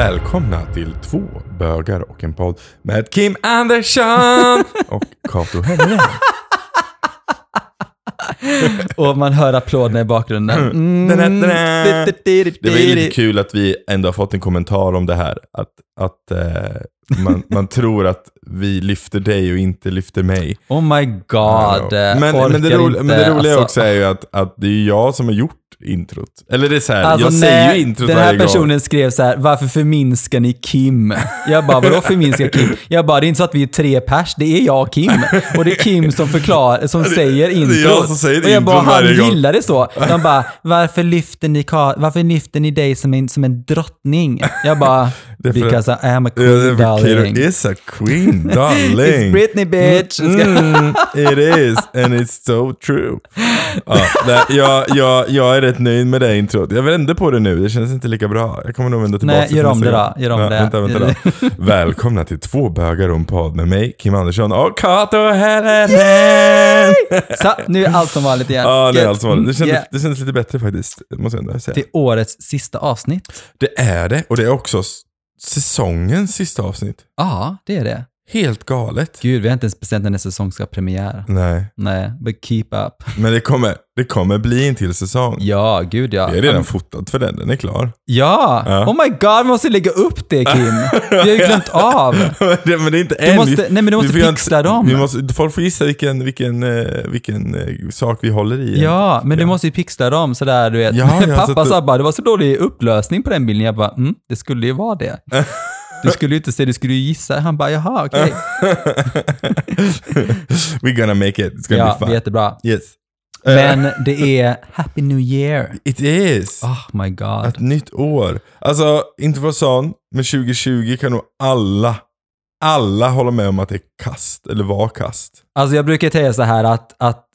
Välkomna till två bögar och en podd med Kim Andersson och Kato Hellgren. Och man hör applåderna i bakgrunden. Mm. Da-da-da-da. Det var ju lite kul att vi ändå har fått en kommentar om det här. Att, att eh, man, man tror att vi lyfter dig och inte lyfter mig. Oh my god. men, men, det roliga, men det roliga alltså. också är ju att, att det är jag som har gjort introt. Eller det är så här, Alltså, jag säger nej, ju introt Den här varje gång. personen skrev så här: varför förminskar ni Kim? Jag bara, vadå förminskar Kim? Jag bara, det är inte så att vi är tre pers, det är jag och Kim. Och det är Kim som förklarar, som säger det är introt. jag som säger och jag bara, introt han gillar det så. De bara, varför lyfter ni, varför lyfter ni dig som en, som en drottning? Jag bara, because I am a queen det är för darling. Is a queen, darling. It's Britney bitch. Mm, it is, and it's so true. Ja, det, jag, jag, jag är rätt nöjd med det introt. Jag vänder på det nu, det känns inte lika bra. Jag kommer nog vända tillbaka Nej, till gör om det då, gör om det. Vänta, vänta då. Välkomna till två bögar och en podd med mig, Kim Andersson och Kato Helleren. Så, nu är allt som vanligt igen. Ja, det är allt som vanligt. Det kändes, Yeah. det kändes lite bättre faktiskt, måste jag ändå säga. Till årets sista avsnitt. Det är det, och det är också säsongens sista avsnitt. Ja, det är det. Helt galet. Gud, vi har inte ens bestämt när nästa säsong ska ha premiär. Nej, Nej, but keep up. men det kommer, det kommer bli en till säsong. Ja, gud ja. Vi har redan fotat för den, den är klar. Ja! Ja. Oh my god, vi måste lägga upp det Kim. Vi har ju glömt av. men, det, men det är inte Du än. måste, Vi- nej men du vi måste göra pixla inte- dem. Vi måste, folk får gissa vilken, vilken, eh, vilken eh, sak vi håller i. Ja, men du måste ju pixla dem sådär du vet. Ja, ja, Pappa sa bara, det var så dålig upplösning på den bilden. Jag bara, mm, det skulle ju vara det. Du skulle ju inte se, du skulle ju gissa. Han bara, jaha, okej. We're gonna make it. It's gonna Ja, be det är fun. jättebra. Yes. Eh, Men det är Happy New Year. it is. Oh my god. Ett nytt år. Alltså, inte för sån, men 2020 kan nog alla, alla hålla med om att det är kast, eller var kast. Alltså jag brukar säga så här att, att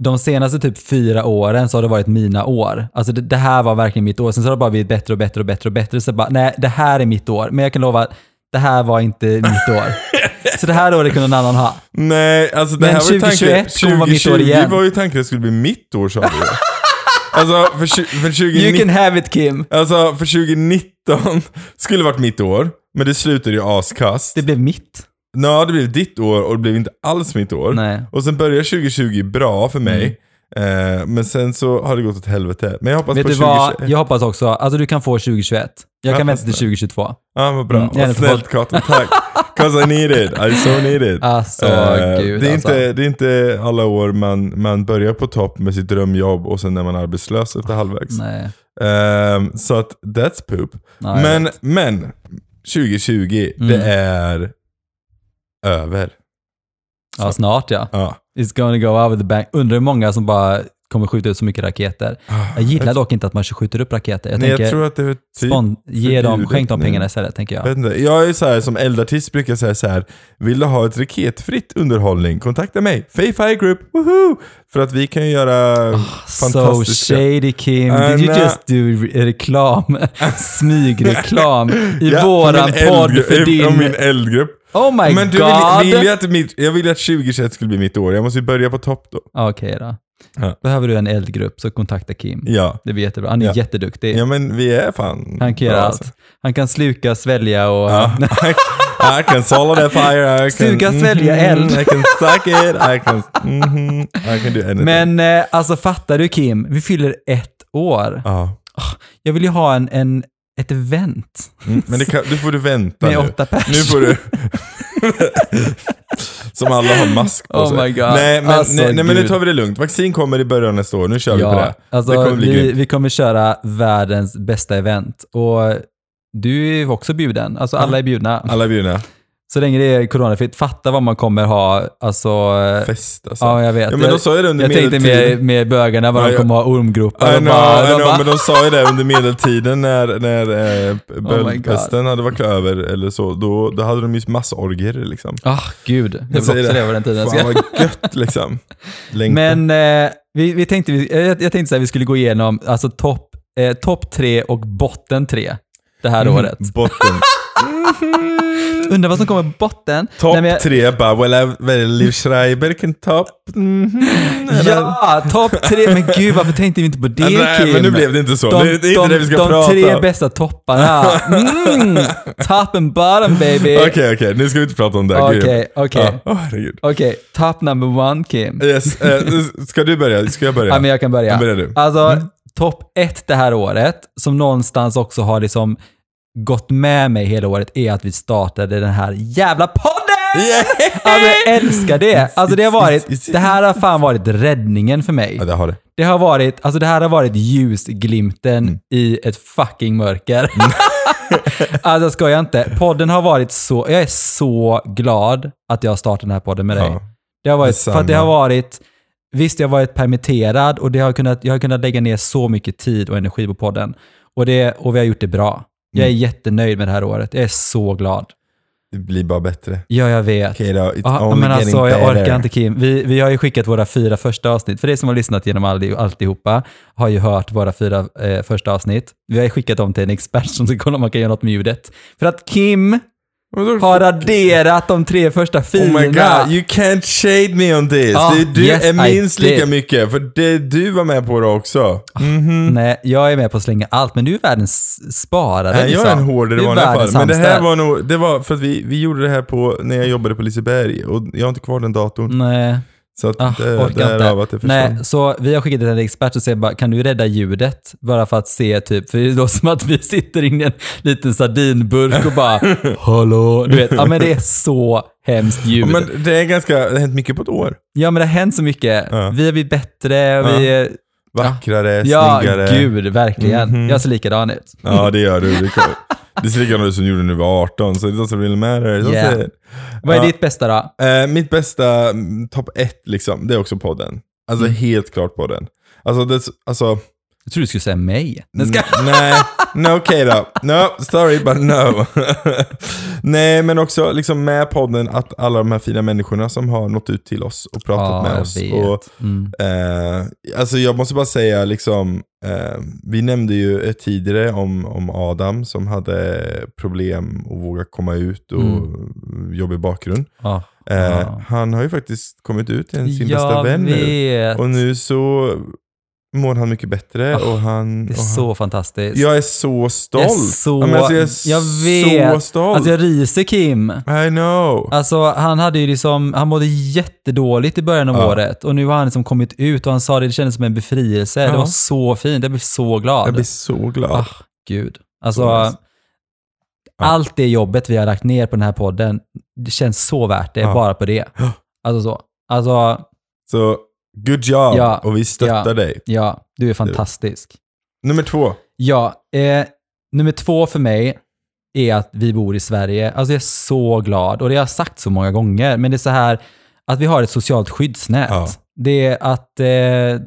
de senaste typ fyra åren så har det varit mina år. Alltså det, det här var verkligen mitt år. Sen så har det bara blivit bättre och bättre och bättre och bättre. Så bara, nej, det här är mitt år. Men jag kan lova det här var inte mitt år. Så det här året kunde någon annan ha. Nej, alltså det Men här var ju tanken. 2021 kommer vara mitt år 2020 igen. var ju tanken att det skulle bli mitt år sa du. alltså för, för 2019 You can have it Kim. Alltså för 2019 skulle varit mitt år, men det slutade ju askast. Det blev mitt. Ja, det blev ditt år och det blev inte alls mitt år. Nej. Mm. Och sen började 2020 bra för mig. Eh, men sen så har det gått åt helvete. Men jag hoppas Vet på du 2021. vad? Jag hoppas också, alltså du kan få 2021. Jag Ja, kan vänta till det. 2022. Ja, vad bra. Mm, jag vad snällt Kato, tack. 'Cause I need it. I so need it. Alltså, Eh, gud det, är alltså. inte, det är inte alla år man, man börjar på topp med sitt drömjobb och sen är man arbetslös efter halvvägs. Nej. Ehm, så att that's poop. Ja, jag men, vet. men 2020, Mm. det är över. Ja, snart ja. Ja. It's gonna go over the bank. Undrar hur många som bara kommer skjuta ut så mycket raketer. Jag gillar dock inte att man skjuter upp raketer. Jag Nej, tänker, jag tror att det är typ spon- ge dem, skänk dem pengarna istället, tänker jag. Jag, jag är så här, som eldartist brukar säga så här. Vill du ha ett raketfritt underhållning? Kontakta mig. Fay Fire Group. Woohoo! För att vi kan göra So fantastiska... shady Kim, I did you know. just do re- reklam? Smygreklam i Ja, våran podd för din... Från min eldgrupp. Oh my Men du god! vill, vill jag, att mitt, jag vill att 2021 skulle bli mitt år. Jag måste ju börja på topp då. Okej då. Ja. Behöver du en eldgrupp så kontakta Kim. Ja. Det blir jättebra. Han är Ja. jätteduktig. Ja men vi är fan Han kan göra bra, allt. alltså. Han kan sluka, svälja och... Ja. I can swallow that fire. I can, Suga, svälja Mhm, eld. I can suck it. I can, mhm, I can do anything. Men eh, alltså fattar du Kim? Vi fyller ett år. ja. Jag vill ju ha en, en, ett event. Mm, men kan, nu får du vänta Med nu. åtta pers. Nu får du... Som alla har mask på Oh sig. my God. Nej, men, Alltså, nej, nej, men nu tar vi det lugnt. Vaccin kommer i början nästa år. Nu kör vi på det. alltså, det kommer bli vi, grymt. vi kommer köra världens bästa event. Och du är också bjuden. Alltså alla är bjudna. Alla är bjudna. Så länge det är coronafritt. Fatta vad man kommer ha. Alltså, eh, Fest alltså. ja jag vet. Ja, men de sa ju det under jag tänkte medeltiden. med, med bögarna vad Ja, de kommer ha ormgropar. I know, bara, I know, bara, men de sa ju det under medeltiden när, när eh, Oh böldpesten hade varit över eller så. Då, då hade de ju massorgier liksom. Ah, gud. Jag vill säger också det. leva den tiden. Fan vad gött liksom. Längtan. Men eh, vi, vi tänkte, jag, jag tänkte att vi skulle gå igenom alltså topp eh, top tre och botten tre det här Mhm. året. Botten. Undrar vad som kommer på botten. Topp Nej, jag- tre bara, well, I- well, Liv Schreiber can top. Mhm. Eller- Ja, topp tre. Men gud, varför tänkte vi inte på det Nej, Kim? men nu blev det inte så. De, det, är inte de, det vi ska de prata tre om. bästa topparna. Mm, top and bottom baby. Okej, okej, nu ska vi inte prata om det. Okej, okej. Okej, top number one Kim. Yes. eh, ska du börja? Ska jag börja? Ja, men jag kan börja. Börjar du. Alltså, topp ett det här året, som någonstans också har liksom gått med mig hela året, är att vi startade den här jävla podden! Yeah! Alltså jag älskar det. Alltså det har varit, det här har fan varit räddningen för mig. Ja, det har det. Det har varit, alltså det här har varit ljusglimten Mm. i ett fucking mörker. alltså jag skojar inte. Podden har varit så, jag är så glad att jag har startat den här podden med dig. Ja. Det har varit, för att det har Detsamma. varit, visst jag har varit permitterad och det har kunnat, jag har kunnat lägga ner så mycket tid och energi på podden. Och, det, och vi har gjort det bra. Jag är Mm. jättenöjd med det här året. Jag är så glad. Det blir bara bättre. Ja, jag vet. Okej då, it's only men alltså, jag better. orkar inte Kim. Vi, vi har ju skickat våra fyra första avsnitt. För det som har lyssnat genom all, alltihopa har ju hört våra fyra eh, första avsnitt. Vi har ju skickat dem till en expert som ska kolla om man kan göra något med ljudet. För att Kim? Har raderat de tre första Oh filerna. my god, you can't shade me on this. Ja, det, du yes, är I minst lika did. mycket, för det, du var med på det också. Mhm. Nej, jag är med på att slänga allt, men du är världens sparare. Nej, jag är en liksom. hårdare Du i vanliga fall. Men det här var nog, det var för att vi, vi gjorde det här på, när jag jobbade på Liseberg och jag har inte kvar den datorn. Nej, Så att ah, det, orkar att det inte. försvann. Nej, så vi har skickat till en expert och säger bara, kan du rädda ljudet? Bara för att se typ, för det låter som att vi sitter inne i en liten sardinburk och bara, hallå, du vet, ja men det är så hemskt ljud. Ja, Men det är ganska, det har hänt mycket på ett år. ja men det har hänt så mycket. Ja. Vi har blivit bättre, vi är, Vackrare, ja snyggare. gud, verkligen. Mhm. Jag ser likadan ut. Ja, det gör du. Det, kan, det ser likadant ut som gjorde när du var 18, så it doesn't really matter. Så Yeah. Vad är ditt bästa då? Eh, mitt bästa mm, topp ett, liksom, det är också podden. Alltså Mm. helt klart podden. Alltså, det, alltså Jag tror du skulle säga mig. Ska... n- nej, no, okej då. No, sorry but no. nej, men också liksom med podden att alla de här fina människorna som har nått ut till oss och pratat Ja, med oss. Och, Mm. Eh, alltså jag måste bara säga, liksom, eh, vi nämnde ju tidigare om, om Adam som hade problem att våga komma ut och Mm. jobbig bakgrund. Ja. Eh, Ja. Han har ju faktiskt kommit ut till sin bästa Jag vän nu. vet. Och nu så mår han mycket bättre Ah, och han... Det är och han så fantastiskt. jag är så stolt. Jag är så, Ja, men alltså, jag jag är vet. så stolt. Alltså jag ryser Kim. I know. Alltså han hade ju liksom, han mådde jättedåligt i början av Ja. året och nu har han liksom kommit ut och han sa det, det kändes som en befrielse. Det Ja. var så fint, jag blev så glad. jag blir så glad. Ah, gud. Alltså, Så allt det jobbet vi har lagt ner på den här podden, det känns så värt det bara på det. Alltså så. Alltså, Så, good job. Ja. Och vi stöttar Ja. dig. ja, du är fantastisk. Nummer två. Ja, eh, nummer två för mig är att vi bor i Sverige. Alltså jag är så glad och det har jag sagt så många gånger, men det är så här att vi har ett socialt skyddsnät. Ja. Det är att, eh,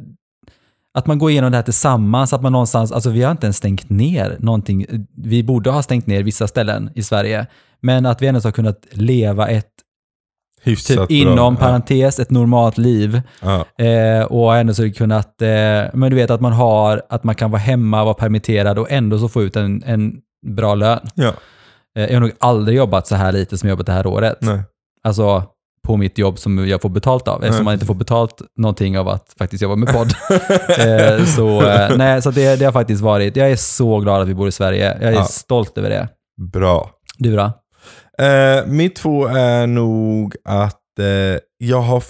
att man går igenom det här tillsammans, att man någonstans, alltså vi har inte ens stängt ner någonting. Vi borde ha stängt ner vissa ställen i Sverige, men att vi ändå har kunnat leva ett, Hyfsat typ bra. inom Ja. parentes, ett normalt liv. Ja. Eh, och ändå så har kunnat, eh, men du vet att man har, att man kan vara hemma, vara permitterad och ändå så få ut en, en bra lön. Ja. Eh, jag har nog aldrig jobbat så här lite som jag jobbat det här året. Nej. Alltså på mitt jobb som jag får betalt av, eftersom Nej. man inte får betalt någonting av att faktiskt jobba med podd. eh, så eh, nej, så det, det har faktiskt varit, jag är så glad att vi bor i Sverige. Jag är Ja. stolt över det. Bra. Du då? Eh, mitt två är nog att eh, jag har...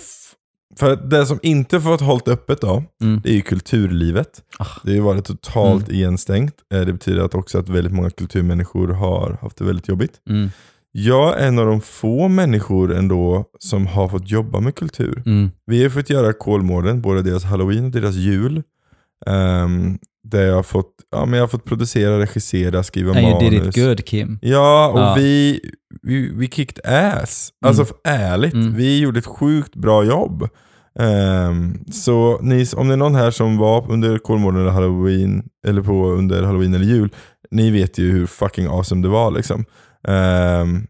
För det som inte fått hållit öppet då, Mm. det är ju kulturlivet. Ah. Det har ju varit totalt igenstängt. Eh, det betyder att också att väldigt många kulturmänniskor har haft det väldigt jobbigt. Mm. Jag är en av de få människor ändå som har fått jobba med kultur. Mm. Vi har fått göra Kolmården, både deras halloween och deras jul. Um, där jag har fått, ja, men jag har fått producera, regissera, skriva And you manus. did it good Kim. Ja, och Ja. Vi, vi, vi kicked ass. Alltså för ärligt, Mm. vi gjorde ett sjukt bra jobb. Ehm, så ni, om det är någon här som var under Kolmården eller halloween, eller på under halloween eller jul, ni vet ju hur fucking awesome det var liksom. Ehm,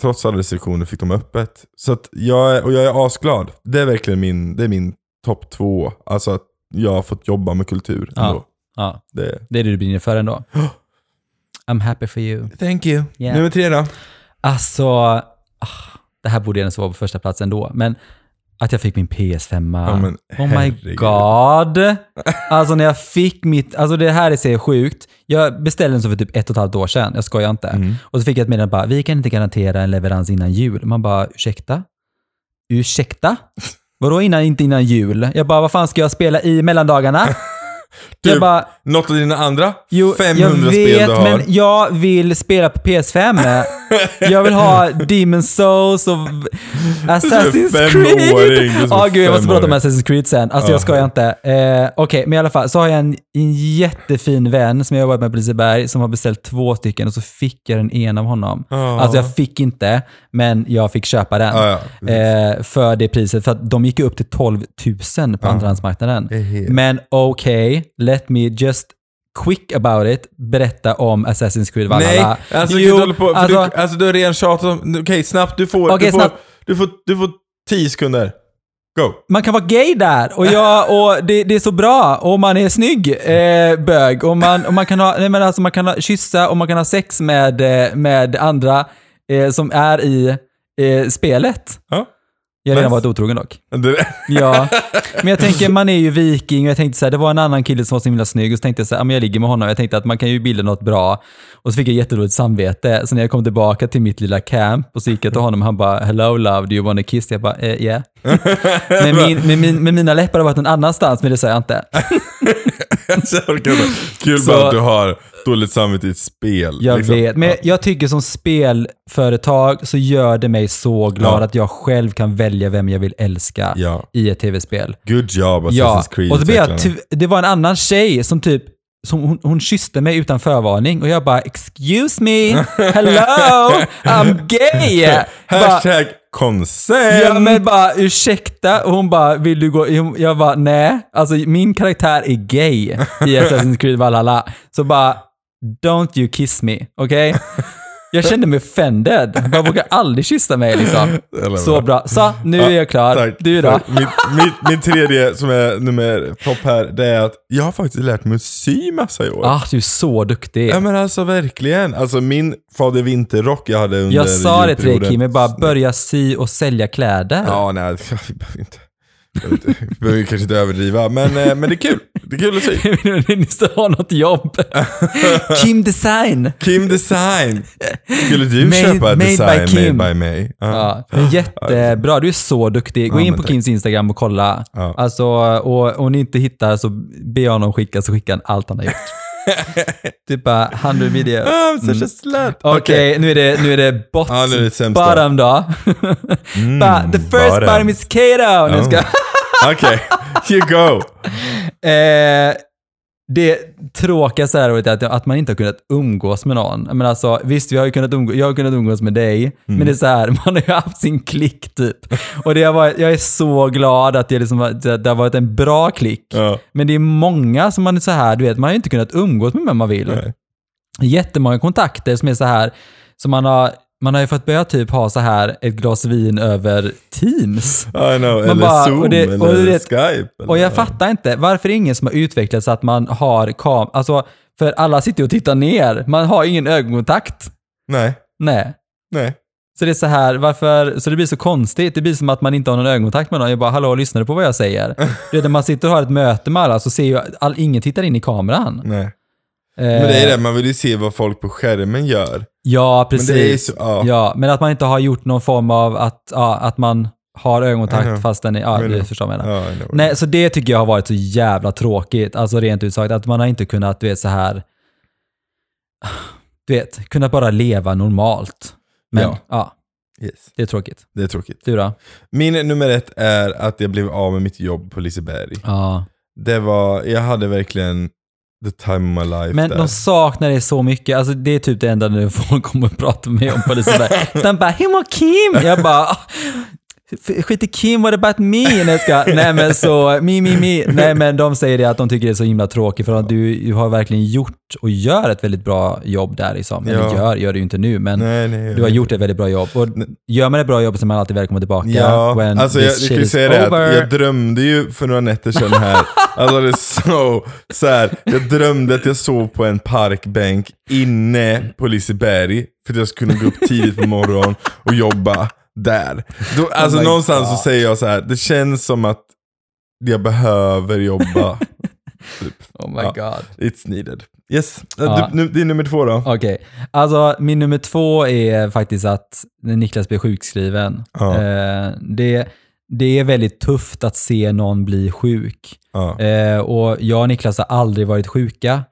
trots alla restriktioner fick de öppet. Så att jag, är- och jag är asglad. Det är verkligen min, det är min topp två. Alltså att jag har fått jobba med kultur. Ja. ändå. Ja, Det, det är det du brinner för ändå. I'm happy for you. Thank you. Yeah. Nummer tre då? Alltså, ah, det här borde nästan vara på första plats ändå, men att jag fick min PS5. Ja, men oh my herregud. god. Alltså när jag fick mitt, alltså det här är så sjukt. Jag beställde den så för typ ett och ett halvt år sedan, jag skojar inte. Mm. Och så fick jag ett meddelande bara, vi kan inte garantera en leverans innan jul. Man bara, ursäkta? Ursäkta? Vadå innan, inte innan jul? Jag bara, vad fan ska jag spela i mellandagarna? Du, jag bara, Något av dina andra Jo, 500 jag spel vet, du har. men jag vill spela på PS5. jag vill ha Demon Souls och Assassin's Creed. Ja, gud, jag måste prata om. Assassin's Creed sen. Alltså, Ja. jag skojar inte. Eh, Okej, men i alla fall så har jag en, en jättefin vän som jag jobbat med på Liseberg som har beställt två stycken och så fick jag den ena av honom. Ja. Alltså, jag fick inte, men jag fick köpa den. Ja. Eh, för det priset. För att de gick upp till 12 000 på andrahandsmarknaden. Men okej, let me just quick about it berätta om Assassin's Creed Valhalla. Nej, alltså, Jo, du, på, för alltså, du, alltså du har redan tjatat om... Okej, snabbt. Du får, Okej, du, får, snabbt. du, får, du får tio sekunder. Go. man kan vara gay där och, jag, och det, det är så bra och man är snygg eh, bög och man, och man kan ha, nej men alltså man kan ha, kyssa och man kan ha sex med, eh, med andra eh, som är i eh, spelet. Ja. Jag har redan varit otrogen dock. Ja, men jag tänker man är ju viking och jag tänkte så här, det var en annan kille som var så himla snygg och så tänkte jag så här, ja, men jag ligger med honom. Jag tänkte att man kan ju bilda något bra. Och så fick jag jättedåligt samvete. Så när jag kom tillbaka till mitt lilla camp och så gick jag till honom och han bara “Hello love, do you wanna kiss?” Jag bara eh, “Yeah”. men, min, med, min, med mina läppar har varit någon annanstans, men det sa jag inte. Kul Så- bara att du har dåligt samvete i ett spel. Jag liksom. vet, men Ja. jag tycker som spelföretag så gör det mig så glad Ja. att jag själv kan välja vem jag vill älska Ja. i ett tv-spel. Good job Assassin's Ja, Creed och så jag, det var en annan tjej som typ som hon, hon kysste mig utan förvarning och jag bara “excuse me, hello, I'm gay”. bara, Hashtag consent. ja men bara ursäkta och hon bara “vill du gå?” Jag bara “nej”. Alltså min karaktär är gay i Assassin's Creed Valhalla. Så bara “don't you kiss me”, okej? Jag kände mig offended. Man vågar aldrig kyssa mig liksom. Så bra. Så, nu är jag klar. Tack. Du då? Min, min, min tredje som är nummer topp här, det är att jag har faktiskt lärt mig att sy massa i år. Ah, du är så duktig. Ja men alltså verkligen. Alltså min Fader Vinterrock jag hade under Jag sa det till dig. Kim, jag bara börja sy och sälja kläder. Ja, nej, vi behöver inte. Vi behöver kanske inte överdriva, men, eh, men det är kul. Det är kul att sy. Ni ska ha något jobb. Kim Design. Kim Design. Skulle du Made- köpa made by design Kim. made by mig? Ja, men jättebra, du är så duktig. Gå Ja, in på tack. Kims Instagram och kolla. Ja. Alltså, och om ni inte hittar så be honom skicka så skickar han allt han har gjort. typ bara 100 videos. I'm such Mm. a slut. Okej, nu är det, nu är det bot, Ja, nu är det sämsta. bottom då. bara, the first bottom. bottom is Kato. Ska... Okej, you go. Eh, det tråkigaste här är att, att man inte har kunnat umgås med någon. Men alltså, visst, vi har ju kunnat umgå, jag har kunnat umgås med dig, Mm. men det är så här, man har ju haft sin klick typ. Och det har varit, jag är så glad att det, liksom, det, har varit en bra klick. Ja. Men det är många som man är så här, du vet, man har inte kunnat umgås med vem man vill. Nej. Jättemånga kontakter som är så här, som man har, man har ju fått börja typ ha så här ett glas vin över Teams. I know, eller bara- Zoom, och det- eller och du vet- Skype. Och jag eller- fattar inte, varför är det ingen som har utvecklat så att man har kam... Alltså, för alla sitter ju och tittar ner. Man har ingen ögonkontakt. Nej, Nej. nej. Så det är så här, varför... Så det blir så konstigt. Det blir som att man inte har någon ögonkontakt med någon. Jag bara, hallå, lyssnar du på vad jag säger? Du vet, när man sitter och har ett möte med alla så ser ju all, ingen tittar in i kameran. nej. Eh, Men det är det, man vill ju se vad folk på skärmen gör. Ja, Men precis. är så, ja. Men att man inte har gjort någon form av att, att man har ögonkontakt know. fast den är... Ja, du förstår vad jag menar. Nej, så det tycker jag har varit så jävla tråkigt. Alltså rent ut sagt, att man har inte kunnat, du vet så här... Du vet, kunnat bara leva normalt. Men ja, Ja. Yes. det är tråkigt. Det är tråkigt. Du då? Min nummer ett är att jag blev av med mitt jobb på Liseberg. Ja. Det var, jag hade verkligen the time of my life Men där. de saknar det så mycket. Alltså det är typ det enda nu folk kommer att prata med mig om på Liseberg. De bara “Hur mår Kim?” Jag bara "F- skit i Kim, what about me? Nej, ska, nej men så, me, me, me. Nej men de säger det att de tycker det är så himla tråkigt för att du, du har verkligen gjort och gör ett väldigt bra jobb där liksom. Eller Ja. gör, gör det ju inte nu men Nej, nej, du har gjort ett väldigt bra jobb. Och gör man ett bra jobb så är man alltid välkommen tillbaka. Ja, when alltså jag, jag kan säga det att jag drömde ju för några nätter sedan här, alltså det är så, så här, jag drömde att jag sov på en parkbänk inne på Liseberg, för att jag skulle gå upp tidigt på morgonen och jobba där. Då, alltså Oh någonstans så God. säger jag så här, det känns som att jag behöver jobba. typ. Oh my Ja. god. It's needed. Yes, Ja. du, nu, det är nummer två då. Okej, alltså min nummer två är faktiskt att Niklas blir sjukskriven. Ja. Eh, det, det är väldigt tufft att se någon bli sjuk. Eh, och jag och Niklas har aldrig varit sjuka.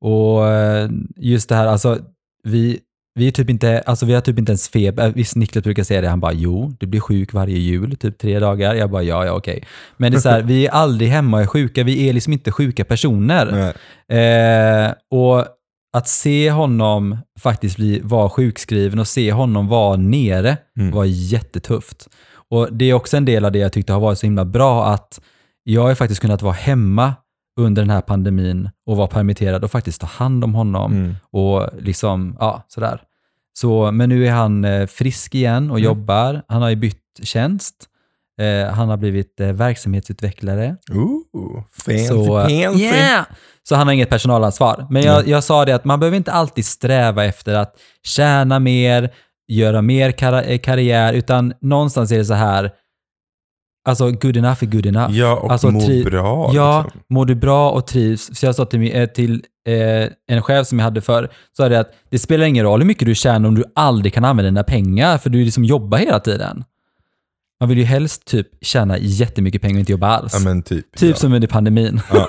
Och eh, just det här, alltså vi, vi, är typ inte, alltså vi har typ inte ens feber. Visst, Niklas brukar säga det, han bara jo, du blir sjuk varje jul, typ tre dagar. Jag bara ja, ja okej. Men det är så här, vi är aldrig hemma och är sjuka, vi är liksom inte sjuka personer. Eh, och att se honom faktiskt bli, vara sjukskriven och se honom vara nere Mm. var jättetufft. Och det är också en del av det jag tyckte har varit så himla bra att jag har faktiskt kunnat vara hemma under den här pandemin och vara permitterad och faktiskt ta hand om honom Mm. och liksom, ja, sådär. Så, men nu är han eh, frisk igen och Mm. jobbar. Han har ju bytt tjänst. Eh, han har blivit eh, verksamhetsutvecklare. Ooh, fancy Så, pansy. yeah! så han har inget personalansvar. Men jag, jag sa det att man behöver inte alltid sträva efter att tjäna mer, göra mer kar- karriär, utan någonstans är det så här, alltså good enough är good enough. Ja, och alltså, må bra. Ja, liksom. mår du bra och trivs. Så jag sa till, eh, till eh, en chef som jag hade för så är det att det spelar ingen roll hur mycket du tjänar om du aldrig kan använda dina pengar, för du liksom jobbar hela tiden. Man vill ju helst typ tjäna jättemycket pengar och inte jobba alls. Ja men typ. typ ja. som under pandemin. Ja,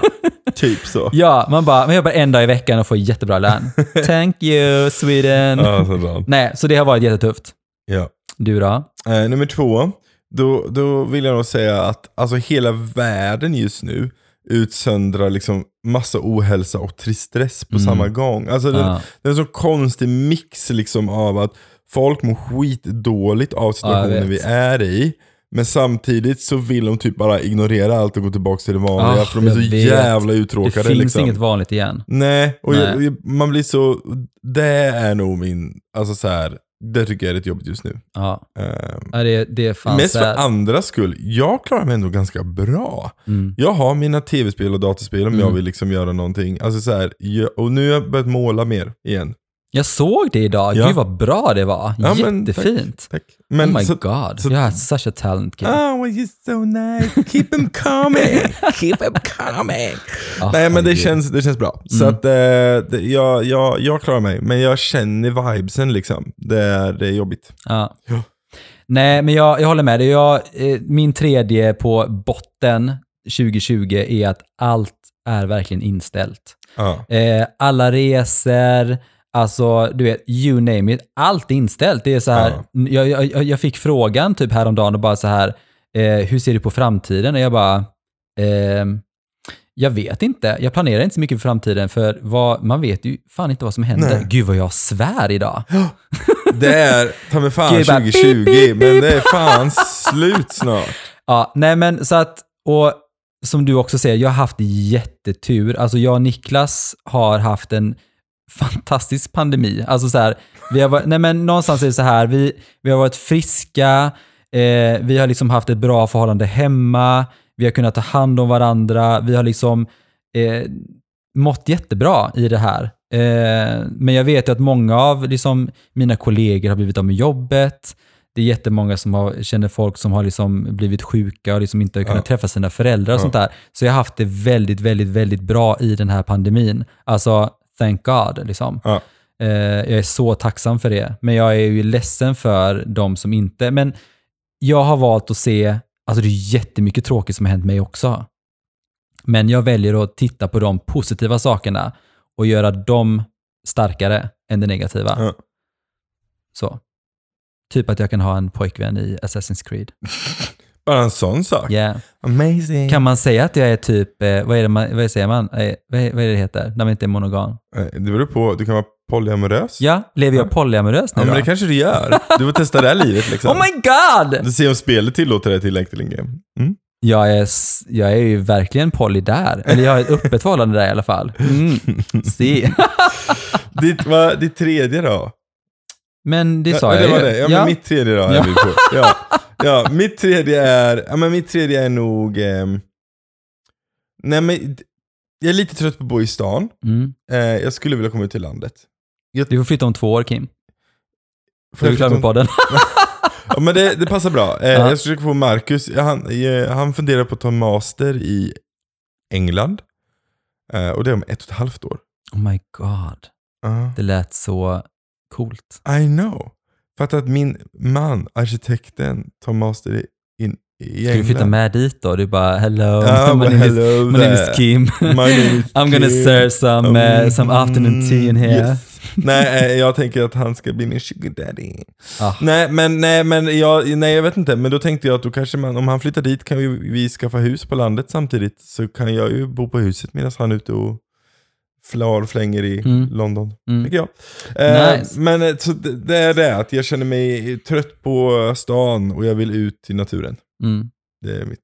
typ så. Ja, man bara, man jobbar en dag i veckan och får jättebra lön. Thank you, Sweden. Ja, så. Nej, så det har varit jättetufft. Ja. Du då? Eh, nummer två, då, då vill jag nog säga att alltså, hela världen just nu utsöndrar liksom massa ohälsa och tristess på Mm. samma gång. Alltså, det, det är en så konstig mix liksom av att folk mår skitdåligt av situationen jag vi är i. Men samtidigt så vill de typ bara ignorera allt och gå tillbaka till det vanliga Ah, för de är så vet. jävla Det uttråkade. finns liksom. inget vanligt igen. Nej, och Nej. jag- man blir så... Det är nog min... Alltså så här, det tycker jag är rätt jobbigt just nu. Ja, Ja, det, det är fan mest för sad. andras skull. Jag klarar mig ändå ganska bra. Mm. Jag har mina tv-spel och dataspel om Mm. jag vill liksom göra någonting. Alltså så här, jag, och nu har jag börjat måla mer igen. Jag såg det idag. Ja. Gud vad bra det var. Ja, men Jättefint. Tack. Men oh my så, god. så- you are such a talent kid. Oh, you're so nice. Keep them coming. Keep them coming. Ah, Nej men det känns, det känns bra. Så Mm. att eh, det, jag, jag, jag klarar mig. Men jag känner vibesen liksom. Det är, det är jobbigt. Ja. Ja. Nej, men jag, jag håller med dig. Jag, eh, min tredje på botten 2020 är att allt är verkligen inställt. Ja. Eh, alla resor, alltså du vet, you name it. Allt är inställt. Det är så här, jag, jag, jag fick frågan typ häromdagen och bara så här, eh, hur ser du på framtiden? Och jag bara, ehm, jag vet inte. Jag planerar inte så mycket för framtiden för vad, man vet ju fan inte vad som händer. Nej. Gud vad jag svär idag. Det är ta mig fan Gud, bara 2020, beep, beep, men det är fan slut snart. Ja, nej men så att, och som du också säger, jag har haft jättetur. Alltså jag och Niklas har haft en fantastisk pandemi. Alltså så här, vi har varit, nej men någonstans är det så här, vi, vi har varit friska, eh, vi har liksom haft ett bra förhållande hemma, vi har kunnat ta hand om varandra, vi har liksom eh, mått jättebra i det här. Eh, men jag vet ju att många av liksom, mina kollegor har blivit av med jobbet. Det är jättemånga som har, känner folk som har liksom blivit sjuka och liksom inte har kunnat Ja. träffa sina föräldrar och Ja. sånt där. Så jag har haft det väldigt, väldigt, väldigt bra i den här pandemin. Alltså, thank God. Liksom. Ja. Eh, jag är så tacksam för det. Men jag är ju ledsen för de som inte... Men jag har valt att se... Alltså det är jättemycket tråkigt som har hänt mig också. Men jag väljer att titta på de positiva sakerna och göra dem starkare än det negativa. Ja. Så. Typ att jag kan ha en pojkvän i Assassin's Creed. Bara en sån sak. Yeah. Amazing. Kan man säga att jag är typ, eh, vad är det man, vad säger man, eh, vad, är, vad är det heter, när man inte är monogam? Eh, Det beror på, du kan vara polyamorös? Ja, lever jag polyamorös nu Ja, men då? det kanske du gör. Du får testa det här livet liksom. Oh my god! Du ser om spelet tillåter dig till Lecterlinge. Mm. Jag är, s- jag är ju verkligen poly där. Eller jag har ett öppet förhållande där i alla fall. Mm. Se. Ditt, vad, ditt tredje då? Men det Ja, sa det jag var ju. det. Ja, men mitt tredje då är på. Ja. ja, mitt tredje är, ja men mitt tredje är nog, ehm, nej men, jag är lite trött på att bo i stan. Mm. Eh, jag skulle vilja komma ut till landet. Du får flytta om två år Kim. Får Är du jag klar flytta med podden? Ja men det, det passar bra. Eh, Ja. Jag försöker få Marcus, han, eh, han funderar på att ta en master i England. Eh, och det är om ett och ett halvt år. Oh my god. Ja. Det lät så coolt. I know. För att min man, arkitekten, tar master i, in, i Ska du England. flytta med dit då? Du bara hello, Ja, my, name is, hello my name is. Kim. My name is I'm gonna Kim. serve some, uh, Mm, some afternoon tea in here. yes. Nej, eh, jag tänker att han ska bli min sugar daddy. Ah. Nej, men, nej, men jag, nej, jag vet inte. Men då tänkte jag att då kanske man, om han flyttar dit kan vi, vi skaffa hus på landet samtidigt. Så kan jag ju bo på huset medan han är ute och flar flänger i Mm. London. Mm. Tycker jag. Eh, Nice. Men eh, så det, det är det, att jag känner mig trött på stan och jag vill ut i naturen. Mm. Det är mitt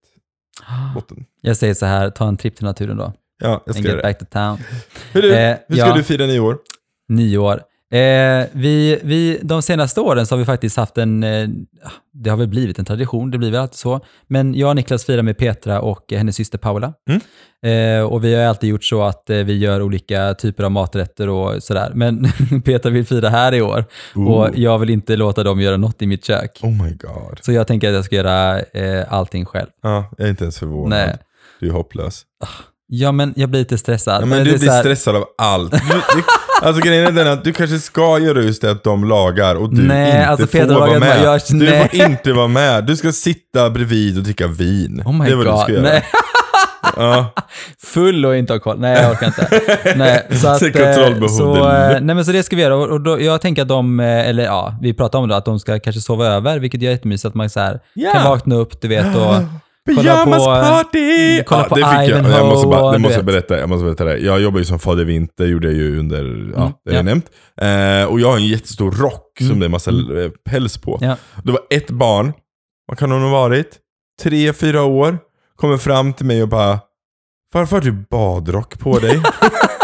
botten. Jag säger så här, ta en tripp till naturen då. Ja, jag And ska get göra det. back to town. Hur, du, Eh, hur ska ja. du fira nyår? Nio år. Eh, vi, vi, de senaste åren så har vi faktiskt haft en, eh, det har väl blivit en tradition, det blir väl alltid så. Men jag och Niklas firar med Petra och hennes syster Paula. Mm. Eh, och vi har alltid gjort så att eh, vi gör olika typer av maträtter och sådär. Men Petra vill fira här i år och jag vill inte låta dem göra något i mitt kök. Oh my god. Så jag tänker att jag ska göra eh, allting själv. Ja, jag är inte ens förvånad. Nej. Du är hopplös. Ja, men jag blir lite stressad. Ja, men du blir här- stressad av allt. Alltså grejen är den att du kanske ska göra just det att de lagar och du Nej, inte alltså, får vara med. jag- du nej. får inte vara med. Du ska sitta bredvid och dricka vin. Oh my det är vad god. du ska göra. Nej. Ja. Full och inte ha koll. Nej, jag orkar inte. nej, så, att, Så eh, så, eh, nej, men så det ska vi göra. Och, då, jag tänker att de, eh, eller ja, vi pratar om det, att de ska kanske sova över, vilket är jättemysigt. Att man så här, Ja. kan vakna upp, du vet, och kolla på, party! kolla på det fick jag. Ivanhoe Jag måste, bara, det måste jag berätta. Jag måste berätta det. Jag jobbar ju som fader Vinter, gjorde jag ju under, ja, Mm, det har jag ja. nämnt. Eh, och jag har en jättestor rock som det är massa eh, päls på. Ja. Det var ett barn, vad kan hon ha varit? Tre, fyra år. Kommer fram till mig och bara Varför har du badrock på dig?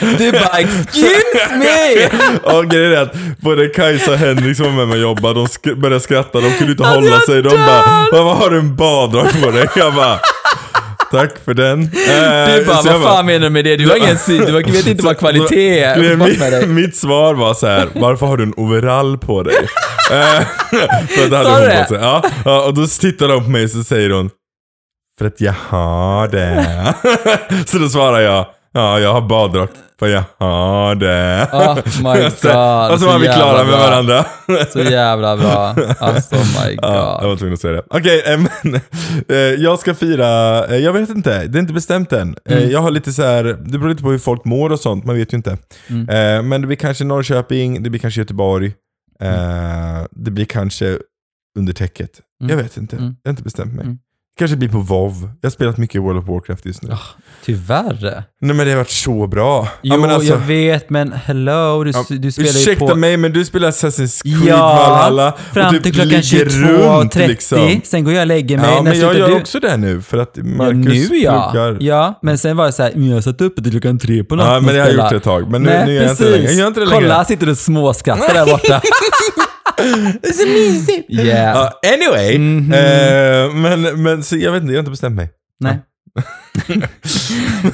Du bara, excuse me! och grejen är att både Kajsa och Henrik som var med mig och jobbade, de sk- började skratta, de kunde inte hålla sig. De bara, vad har du en badrock på dig? Jag bara, tack för den. Du bara, så jag vad fan menar du med det? Du har ingen syn, du vet inte vad kvalitet är. Dig. mitt, mitt svar var så här: varför har du en overall på dig? Eh, för det hade Sa hon det? på sig. Ja, ja, och då tittar de på mig och så säger hon, för att jag har det. så då svarar jag, ja jag har badrock, för jag har det. Oh my god. Så- och så var vi klara med bra. varandra. Så jävla bra. Alltså my god. Ja, jag var tvungen att säga det. Okej, eh, men eh, jag ska fira, eh, jag vet inte, det är inte bestämt än. Mm. Jag har lite så här, det beror lite på hur folk mår och sånt, man vet ju inte. Mm. Men det blir kanske Norrköping, det blir kanske Göteborg, eh, det blir kanske under täcket. Mm. Jag vet inte, Mm. jag har inte bestämt mig. Kanske blir på WoW. Jag har spelat mycket World of Warcraft just nu. Ah, Tyvärr. Nej men det har varit så bra. Jo, ja, alltså, jag vet, men hello, du, Ja, du spelar ju Ursäkta på... mig men du spelar Assassin's Creed Ja, Valhalla Fram typ till klockan ligger 22.30, runt, liksom. sen går jag och lägger mig. Ja, men jag gör du? också det nu för att Ja, Marcus nu ja. pluggar. Ja, men sen var det så här, "Men jag satt uppe till klockan tre på natten Ja, men det har jag gjort spelade." ett tag. Men nu, Nej, nu gör jag inte det längre. Jag inte det längre. Kolla, sitter du och småskrattar där borta. Det är så mysigt. Yeah. Ja, anyway, Mhm. eh, men, men så jag vet inte, jag har inte bestämt mig. Nej.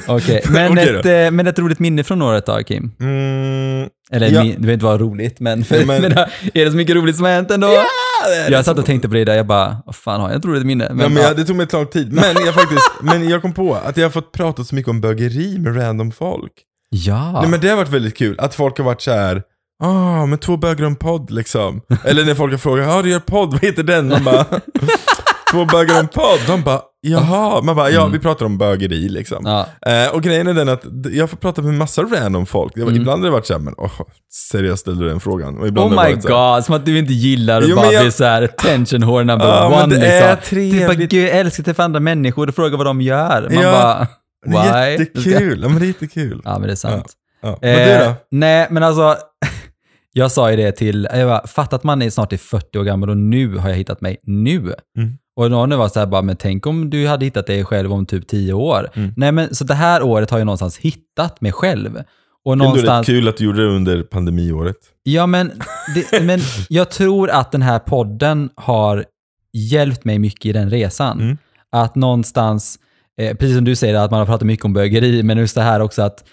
Okej, men, Okej då. ett, eh, men ett roligt minne från året då, Kim? Mm, Eller Ja. det behöver inte vara roligt, men, för, Ja, men- men, är det så mycket roligt som har hänt ändå? det är jag satt och tänkte på det där, jag bara, vad fan har jag ett roligt minne? Men, men ja. jag, det tog mig ett tag tid. Men jag, faktiskt, men jag kom på att jag har fått prata så mycket om bögeri med random folk. ja. Nej, men det har varit väldigt kul. Att folk har varit så här. Ah, men två bögar och en podd liksom. Eller när folk har frågat, ja ah, du gör podd, vad heter den? Man bara, två bögar och en podd. De bara, jaha. Man bara, ja vi pratar om bögeri liksom. ja. Eh, och grejen är den att jag får prata med massa random folk. Var, Mm. Ibland har det varit såhär, men åh, seriöst ställde du den frågan? Och ibland Oh my god, som att du inte gillar att Jo, bara men jag- bli såhär attention whore number Ja, men one det liksom. är Du bara, trevligt. gud jag älskar att träffa andra människor och fråga vad de gör. Man Ja, bara, Det är why? jättekul. Ja, men det är jättekul. Ja men det är sant. Ja. Men du Eh, då? nej, men alltså Jag sa ju det till, jag bara, fatta att man är snart är 40 år gammal och nu har jag hittat mig. Nu! Mm. Och någon var så här bara, men tänk om du hade hittat dig själv om typ 10 år. Mm. Nej men så det här året har jag någonstans hittat mig själv. Och Det är någonstans, kul att du gjorde det under pandemiåret. ja men, det, men jag tror att den här podden har hjälpt mig mycket i den resan. Mm. Att någonstans, eh, precis som du säger att man har pratat mycket om bögeri, men just det här också att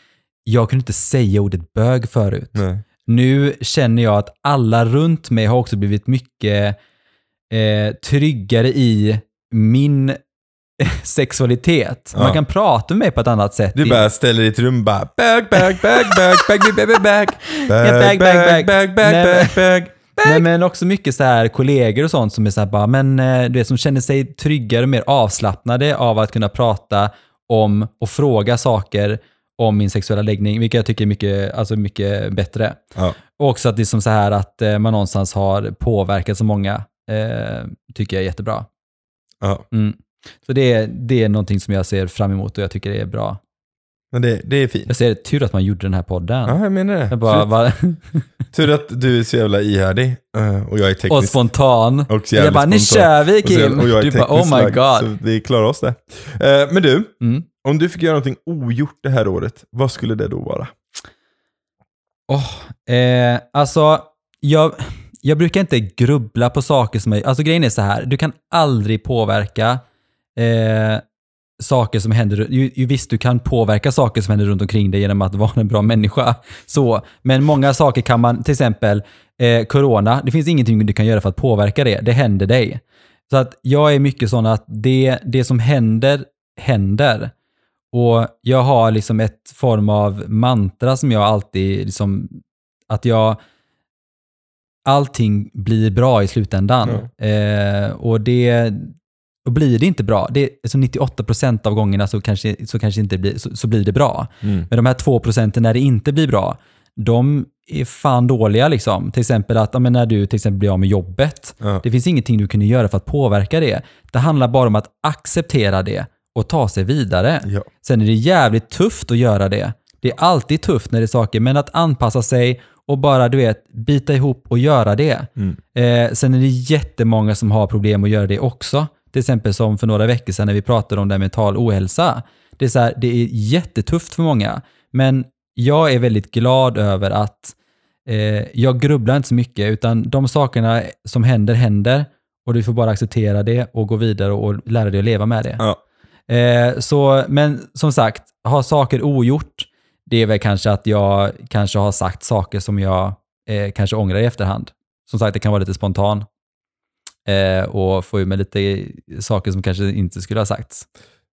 jag kunde inte säga ordet bög förut. Nej. Nu känner jag att alla runt mig har också blivit mycket eh, tryggare i min sexualitet. Man Ja. kan prata med mig på ett annat sätt. Du bara ställer ett rum bara bag, bag, bag, bag, bag, bag, bag, bag, bag, bag, bag. bag, bag, bag. Nej, men också mycket så här kollegor och sånt som är så här bara, men eh, du vet, som känner sig tryggare och mer avslappnade av att kunna prata om och fråga saker om min sexuella läggning, vilket jag tycker är mycket, alltså mycket bättre. Ja. Och också att det är som så här att eh, man någonstans har påverkat så många, eh, tycker jag är jättebra. Ja, Mm. Så det är, det är någonting som jag ser fram emot och jag tycker det är bra. Men det, det är fint. Jag ser tur att man gjorde den här podden. Ja, jag menar det. Jag bara, va, Tur att du är så jävla ihärdig eh, och jag är och teknisk. spontan. Och jag bara, nu spontan. kör vi Och Kim! och jag är Du bara, oh my god. Så vi klarar oss det. Eh, men du, Mm. om du fick göra någonting ogjort det här året, vad skulle det då vara? Eh, alltså, jag, jag brukar inte grubbla på saker som är... Alltså grejen är så här, du kan aldrig påverka eh, saker som händer... Ju, ju, visst, du kan påverka saker som händer runt omkring dig genom att vara en bra människa. Så, men många saker kan man, till exempel eh, corona, det finns ingenting du kan göra för att påverka det. Det händer dig. Så att jag är mycket sån att det, det som händer, händer. Och jag har liksom ett form av mantra som jag alltid liksom, att jag, allting blir bra i slutändan. Eh, och det, och blir det inte bra, det, alltså 98% av gångerna så kanske, så kanske inte blir, så, så blir det bra. Men de här två procenten när det inte blir bra, de är fan dåliga liksom. Till exempel att ja, när du till exempel blir av med jobbet, Ja. det finns ingenting du kunde göra för att påverka det. Det handlar bara om att acceptera det och ta sig vidare. Ja. Sen är det jävligt tufft att göra det. Det är alltid tufft när det är saker, men att anpassa sig och bara, du vet, bita ihop och göra det. Mm. Eh, sen är det jättemånga som har problem att göra det också. Till exempel som för några veckor sedan när vi pratade om det här mental ohälsa. Det är, så här, det är jättetufft för många, men jag är väldigt glad över att eh, jag grubblar inte så mycket, utan de sakerna som händer, händer. Och du får bara acceptera det och gå vidare och lära dig att leva med det. Ja. Eh, så, men som sagt, ha saker ogjort, det är väl kanske att jag kanske har sagt saker som jag eh, kanske ångrar i efterhand. Som sagt, det kan vara lite spontan. Eh, och få ur mig lite saker som kanske inte skulle ha sagts.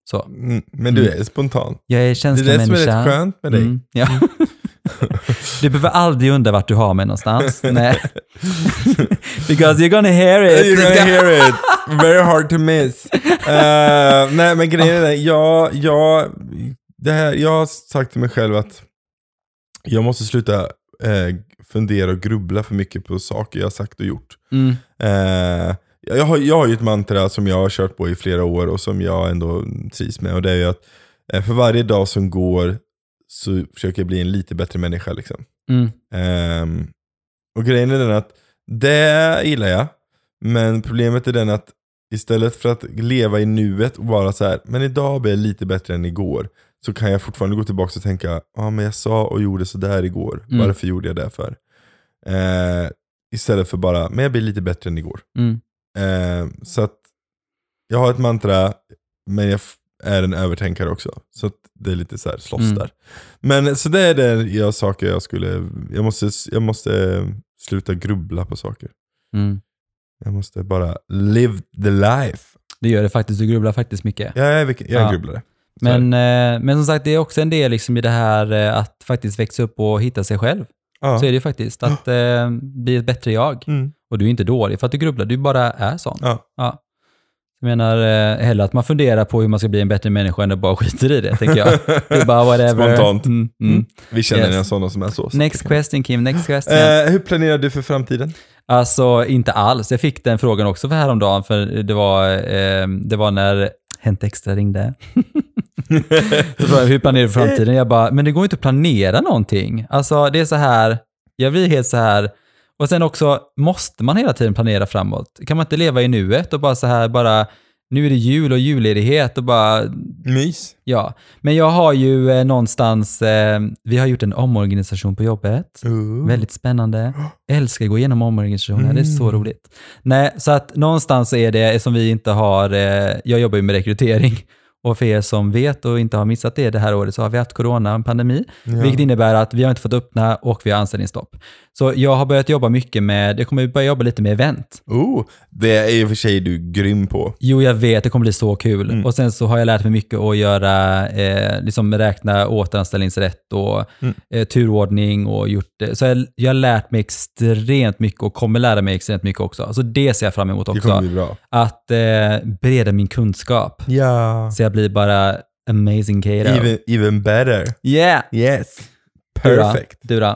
Så, Mm, Men du är spontan. jag är Det är det som är rätt skönt med dig. Mm, ja. du behöver aldrig undra vart du har mig någonstans. Nej. Because you're gonna hear it. You're gonna hear it. Very hard to miss. Eh, nej men grejen är jag, jag, det här, jag har sagt till mig själv att jag måste sluta eh, fundera och grubbla för mycket på saker jag har sagt och gjort. Mm, Eh, jag, har, jag har ju ett mantra som jag har kört på i flera år och som jag ändå trivs med. Och det är ju att eh, för varje dag som går så försöker jag bli en lite bättre människa. Liksom. mm, Ehm, och grejen är den att det gillar jag. Men problemet är den att istället för att leva i nuet och vara så här, men idag blir jag lite bättre än igår. Så kan jag fortfarande gå tillbaka och tänka, ja ah, men jag sa och gjorde sådär igår. Mm. Varför gjorde jag det för? Eh, istället för bara, men jag blir lite bättre än igår. mm, Eh, så att jag har ett mantra, men jag är en övertänkare också. Så att det är lite så här slåss Mm. där. Men så det är det jag saker jag skulle, jag måste, jag måste sluta grubbla på saker. mm. Jag måste bara live the life. Det gör det faktiskt. Du grubblar faktiskt mycket. Jag är, vilken- jag är Ja. grubblare. Men, eh, men som sagt, det är också en del liksom i det här eh, att faktiskt växa upp och hitta sig själv. Ja. Så är det ju faktiskt. Att eh, bli ett bättre jag. Mm. Och du är inte dålig för att du grubblar, du bara är sån. Ja. Ja. Jag menar eh, hellre att man funderar på hur man ska bli en bättre människa än att bara skiter i det, tänker jag. Det är bara whatever. Spontant. Mm, mm. Vi känner Yes. en sådana som är så. Next question Kim, next question. Eh, hur planerar du för framtiden? Alltså inte alls. Jag fick den frågan också för häromdagen, för det var, eh, det var när Hänt Extra ringde. så frågade jag, hur planerar du för framtiden? Jag bara, men det går inte att planera någonting. Alltså det är så här, Jag blir helt så här, och sen också, måste man hela tiden planera framåt? Kan man inte leva i nuet och bara så här, bara, nu är det jul och julledighet och bara, Mys. ja. Men jag har ju eh, någonstans, eh, vi har gjort en omorganisation på jobbet. Uh. Väldigt spännande. Älskar att gå igenom omorganisationer, det är så Mm. roligt. Nej, så att någonstans är det som vi inte har, eh, jag jobbar ju med rekrytering och för er som vet och inte har missat det det här året så har vi haft corona, en pandemi, Ja. vilket innebär att vi har inte fått öppna och vi har anställningsstopp. Så jag har börjat jobba mycket med, jag kommer börja jobba lite med event. Oh, det är i och för sig du grym på. Jo, jag vet, det kommer bli så kul. Mm. Och sen så har jag lärt mig mycket att göra, eh, liksom räkna återanställningsrätt och Mm. eh, turordning och gjort det. Så jag, jag har lärt mig extremt mycket och kommer lära mig extremt mycket också. Så det ser jag fram emot Det också. kommer bli bra. Att eh, breda min kunskap. Ja. Så jag blir bara amazing Kato. Even, even better. Yeah! Yes. Du då? Perfect. Du då?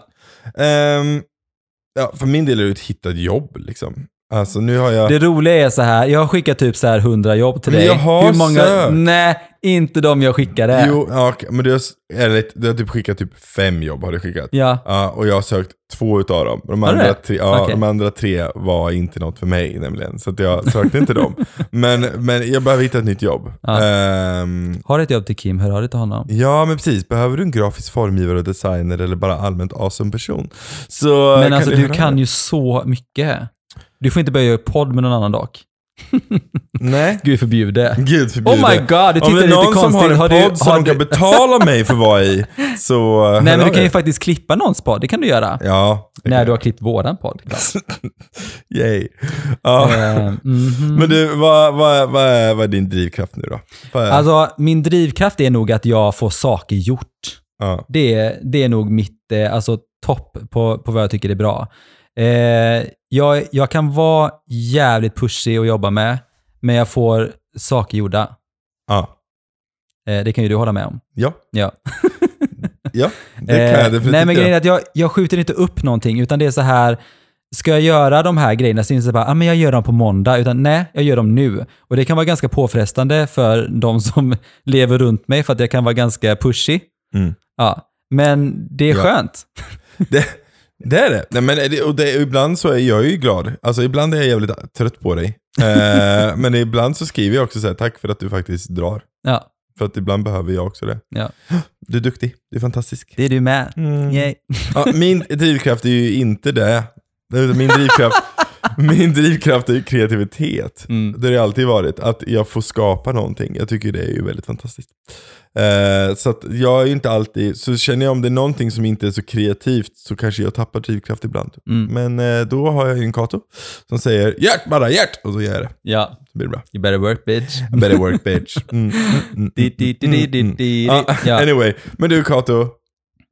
Ehm, ja, för min del är det att hitta ett jobb liksom. Alltså nu har jag... Det roliga är så här, jag har skickat typ så här 100 jobb till Men dig. jag har Hur många? sökt. Nej, inte de jag skickade. Jo, ja, men du har, du har typ skickat typ fem jobb har du skickat. Ja. Ja, och jag har sökt två utav dem. De andra, det? tre, ja, Okej. de andra tre var inte något för mig nämligen. Så jag sökte inte dem. Men, men jag behöver hitta ett nytt jobb. Ja. Ehm, Har du ett jobb till Kim, hör av dig till honom. ja men precis, behöver du en grafisk formgivare och designer eller bara allmänt awesome person? Så Men alltså du kan ju så mycket. Du får inte börja göra podd med någon annan dock. Nej. Gud förbjude. Gud förbjude. Oh my god, du Om tittar det är lite någon som konstigt. har en Har podd du- som har de du- kan betala mig för att vara i, så hör Nej men du kan ju faktiskt klippa någons podd, det kan du göra. Ja. När du har klippt våran podd. Yay. Ja. Eh, mhm. Men du, vad, vad, vad, är, vad är din drivkraft nu då? Är, Alltså min drivkraft är nog att jag får saker gjort. ja. Det, är- det är nog mitt eh, alltså, topp på, på vad jag tycker är bra. Eh, jag, jag kan vara jävligt pushig och jobba med, men jag får saker gjorda. Ja. Eh, det kan ju du hålla med om. Ja. Ja. Ja, det kan jag Eh, Nej, men grejen är att jag, jag skjuter inte upp någonting, utan det är så här, ska jag göra de här grejerna så är det inte bara, ah, men jag gör dem på måndag, utan nej, jag gör dem nu. Och det kan vara ganska påfrestande för de som lever runt mig, för att jag kan vara ganska pushy. Mm. Ja. Men det är Ja. skönt. Det, det är det. Nej, men och det, ibland så är jag ju glad. Alltså ibland är jag jävligt trött på dig. Eh, men ibland så skriver jag också så här, tack för att du faktiskt drar. Ja, För att ibland behöver jag också det. ja. Du är duktig, du är fantastisk. det är du med. Yay. Ja, min drivkraft är ju inte det. Min drivkraft, min drivkraft är ju kreativitet. Mm. Det har det alltid varit. Att jag får skapa någonting. Jag tycker det är ju väldigt fantastiskt. Eh, så jag är ju inte alltid, så känner jag om det är någonting som inte är så kreativt så kanske jag tappar drivkraft ibland. Mm. Men eh, då har jag ju en Kato som säger hjärt bara hjärt och så gör jag det. Ja, Så blir det bra. you better work bitch. I better work bitch. Mm, mm. Anyway, men du Kato.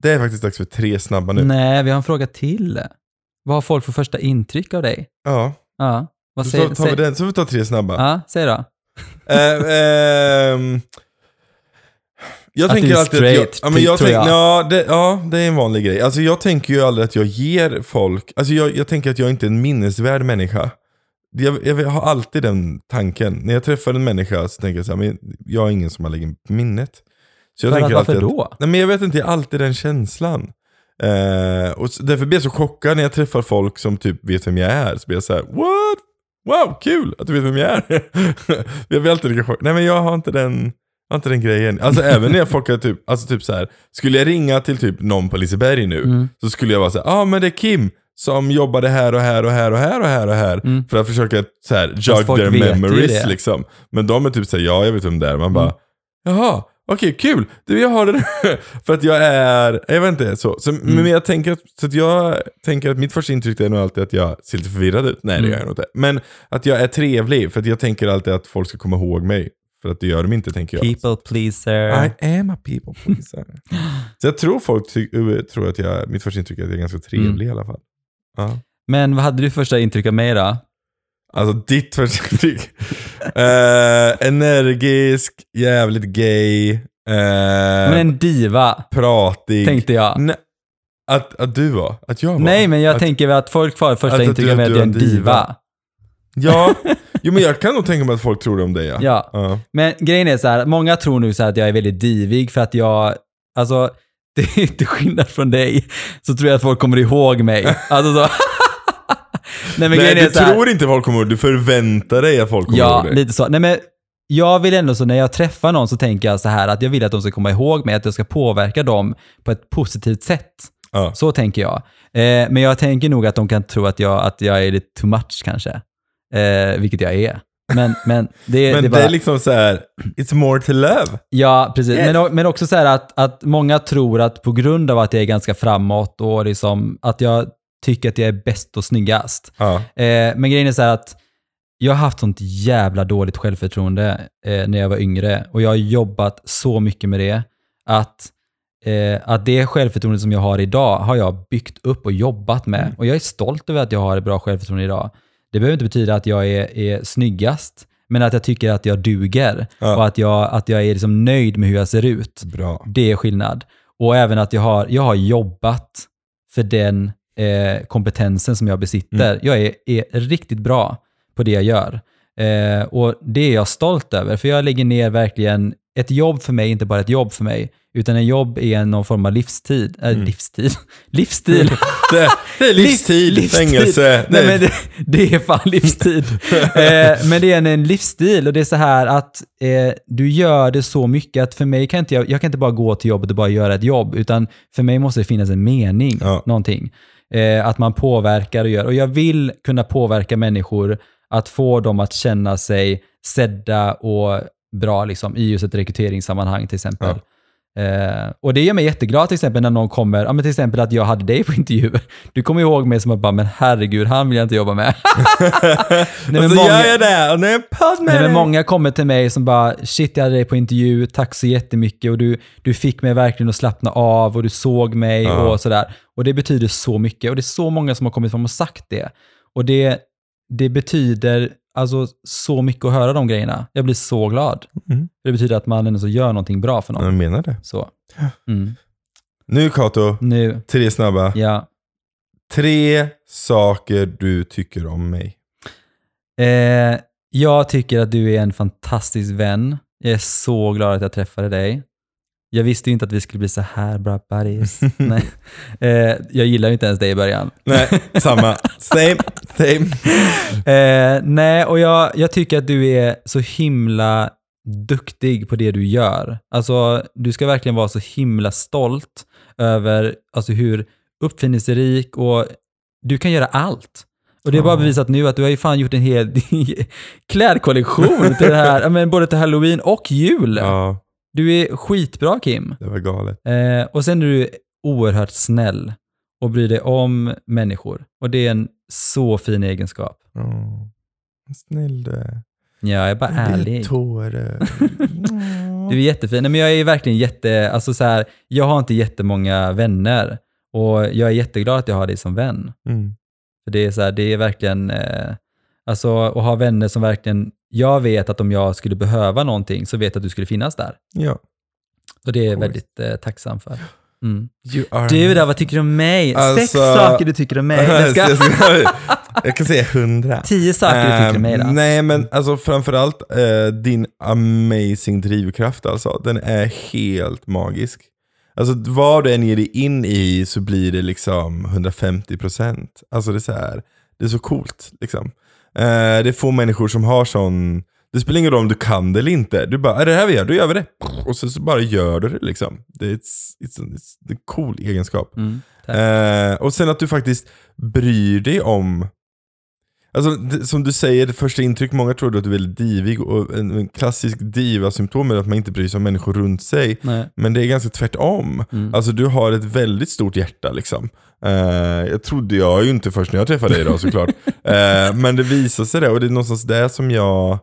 Det är faktiskt dags för tre snabba nu. Nej, vi har en fråga till. Vad har folk för första intryck av dig? Ja, Ja, vad så säger tar, tar vi den så vi ta tre snabba. Ja, säg då. Eh, ehm, jag Att tänker du är alltid att jag, ja, men jag, tror tänk, jag. Ja, det, ja, det är en vanlig grej. Alltså jag tänker ju aldrig att jag ger folk, alltså jag, jag tänker att jag inte är en minnesvärd människa. Jag, jag har alltid den tanken. När jag träffar en människa så tänker jag så här, men jag är ingen som har lägger minnet. Så jag att- tänker varför alltid då? Att, nej men jag vet inte, jag har alltid den känslan. Eh, och därför blir jag så chockad när jag träffar folk som typ vet vem jag är. Så blir jag så här: what? Wow, kul att du vet vem jag är. jag blir alltid lika chockad. Nej men jag har inte den, jag har inte den grejen. Alltså även när jag folk har typ, alltså typ så här. skulle jag ringa till typ någon på Liseberg nu, Mm. så skulle jag vara så här, ja ah, men det är Kim som jobbade här och här och här och här och här och här. Mm. För att försöka så här, jog their memories liksom. Men de är typ såhär, ja jag vet vem det är. Man bara, Mm. jaha, okej kul. Du jag har det För att jag är, jag vet inte, så. så Mm. Men jag tänker, att, så att jag tänker att mitt första intryck är nog alltid att jag ser lite förvirrad ut. Nej det Mm. gör jag nog inte. Men att jag är trevlig, för att jag tänker alltid att folk ska komma ihåg mig. För att det gör de inte tänker jag. People pleaser. I am a people pleaser. så jag tror folk uh, tror att jag, mitt första intryck är att jag är ganska trevlig Mm. i alla fall. Ja. Men vad hade du första intryck av mig då? Alltså ditt intryck. Eh, energisk, jävligt gay, eh, Men en diva, pratig. tänkte jag. Nej, att, att du var? Att jag var? Nej, men jag att, tänker att folk får första intrycket med att jag är är en diva. diva. Ja, jo, men jag kan nog tänka mig att folk tror det om dig ja. Ja. Ja. Men grejen är så här, många tror nu så här att jag är väldigt divig för att jag, alltså till skillnad från dig, så tror jag att folk kommer ihåg mig. Alltså så. Nej, men Nej, du så här- tror inte folk kommer ihåg du förväntar dig att folk kommer Ja, ihåg dig. lite så. Nej, men jag vill ändå så när jag träffar någon så tänker jag så här att jag vill att de ska komma ihåg mig, att jag ska påverka dem på ett positivt sätt. Ja. Så tänker jag. Eh, men jag tänker nog att de kan tro att jag, att jag är lite too much kanske. Eh, vilket jag är. Men, men det, Men det det, är bara... liksom så här, it's more to love. Ja, precis. Yes. Men, men också så här att, att många tror att på grund av att jag är ganska framåt och liksom att jag tycker att jag är bäst och snyggast. Ja. Eh, men grejen är så här att jag har haft sånt jävla dåligt självförtroende eh, när jag var yngre och jag har jobbat så mycket med det att, eh, att det självförtroende som jag har idag har jag byggt upp och jobbat med. Mm. Och jag är stolt över att jag har ett bra självförtroende idag. Det behöver inte betyda att jag är, är snyggast, men att jag tycker att jag duger Ja. och att jag, att jag är liksom nöjd med hur jag ser ut. Bra. Det är skillnad. Och även att jag har, jag har jobbat för den eh, kompetensen som jag besitter. Mm. Jag är, är riktigt bra på det jag gör. Eh, och det är jag stolt över, för jag lägger ner verkligen, ett jobb för mig är inte bara ett jobb för mig, utan en jobb är någon form av livstid. Äh, Mm. Livstid? Livsstil. Det, det är livstid, Livstid. fängelse. Nej, Nej, men det, det är fan livstid. eh, men det är en, en livsstil och det är så här att eh, du gör det så mycket att för mig kan inte jag, jag kan inte bara gå till jobbet och bara göra ett jobb, utan för mig måste det finnas en mening, Ja. någonting. Eh, att man påverkar och gör. Och jag vill kunna påverka människor, att få dem att känna sig sedda och bra liksom, i just ett rekryteringssammanhang till exempel. Eh, och det gör mig jätteglad till exempel när någon kommer, ja men till exempel att jag hade dig på intervju. Du kommer ihåg mig som att bara, men herregud, han vill jag inte jobba med. Nej, och men så många- gör jag det och nu är jag podd med Nej, men många kommer till mig som bara, shit jag hade dig på intervju, tack så jättemycket och du, du fick mig verkligen att slappna av och du såg mig Ja. och sådär. Och det betyder så mycket och det är så många som har kommit fram och sagt det. Och det, det betyder alltså så mycket att höra de grejerna. Jag blir så glad. Mm. Det betyder att man ändå så gör någonting bra för någon. Jag menar det. Så. Mm. Nu Kato, Nu, tre snabba. ja. Tre saker du tycker om mig. Eh, jag tycker att du är en fantastisk vän. Jag är så glad att jag träffade dig. Jag visste ju inte att vi skulle bli så här bra buddies. Nej. Eh, jag gillar ju inte ens dig i början. Nej, samma. Same, same. Eh, nej, och jag, jag tycker att du är så himla duktig på det du gör. Alltså, du ska verkligen vara så himla stolt över alltså, hur uppfinningsrik och du kan göra allt. Och det är bara bevisat nu att du har ju fan gjort en hel klädkollektion till det här, men både till halloween och jul. Ja, Du är skitbra Kim. det var galet. Eh, och sen är du oerhört snäll och bryr dig om människor. Och det är en så fin egenskap. Oh, snäll du är. Ja, jag är bara Det är ärlig. tårar. Du är jättefin. Nej, men jag är verkligen jätte, alltså så här, jag har inte jättemånga vänner och jag är jätteglad att jag har dig som vän. Mm. För det är så här, det är verkligen, eh, alltså att ha vänner som verkligen, jag vet att om jag skulle behöva någonting så vet jag att du skulle finnas där. Ja. Och det är jag väldigt eh, tacksam för. Mm. Du då, vad tycker du om mig? Sex Alltså- saker du tycker om mig. Jag ska... jag, kan säga hundra. Tio saker du tycker om mig då. Ehm, Nej men alltså framförallt eh, din amazing drivkraft alltså. Den är helt magisk. Alltså vad du än ger dig in i så blir det liksom 150%. Alltså det är så här, det är så coolt liksom. Eh, det är få människor som har sån, det spelar ingen roll om du kan det eller inte. Du bara, är det här vi gör? Då gör vi det. Och så, så bara gör du det liksom. Det är, it's, it's, it's, en cool egenskap. Mm. Eh, och sen att du faktiskt bryr dig om Alltså som du säger, första intryck, många tror att du är väldigt divig och en, en klassisk diva-symptom är att man inte bryr sig om människor runt sig. Nej. Men det är ganska tvärtom. Mm. Alltså du har ett väldigt stort hjärta liksom. Eh, jag trodde jag ju inte först när jag träffade dig idag såklart. Eh, men det visar sig det och det är någonstans det som jag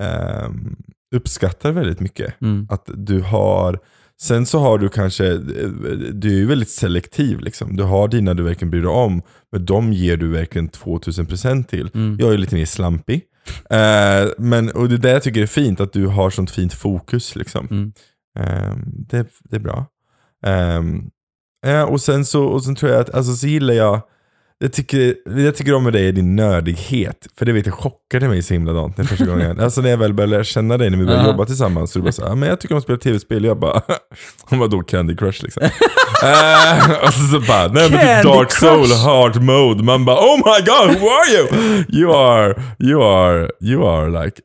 ehm, uppskattar väldigt mycket. Mm. Att du har, sen så har du kanske, du är ju väldigt selektiv liksom. Du har dina du verkligen bryr dig om, men de ger du verkligen 2000% till. Mm. Jag är lite mer slampig. Eh, men, och det är det jag tycker är fint, att du har sånt fint fokus liksom. Mm. Eh, det, det är bra. Ehm, eh, och, sen så, och sen tror jag att, alltså så gillar jag, jag tycker, jag tycker om med dig är din nördighet. För det vet jag chockade mig så himla dant när första gången. alltså när jag väl började lära känna dig, när vi började Ja. jobba tillsammans. Så du bara så, här, men jag tycker om att spela tv-spel. Jag bara, hon var då Candy Crush liksom. Eh, och så, så bara, nej men typ Dark Soul, Crush. Hard Mode. Man bara oh my god, who are you? You are, you are, you are like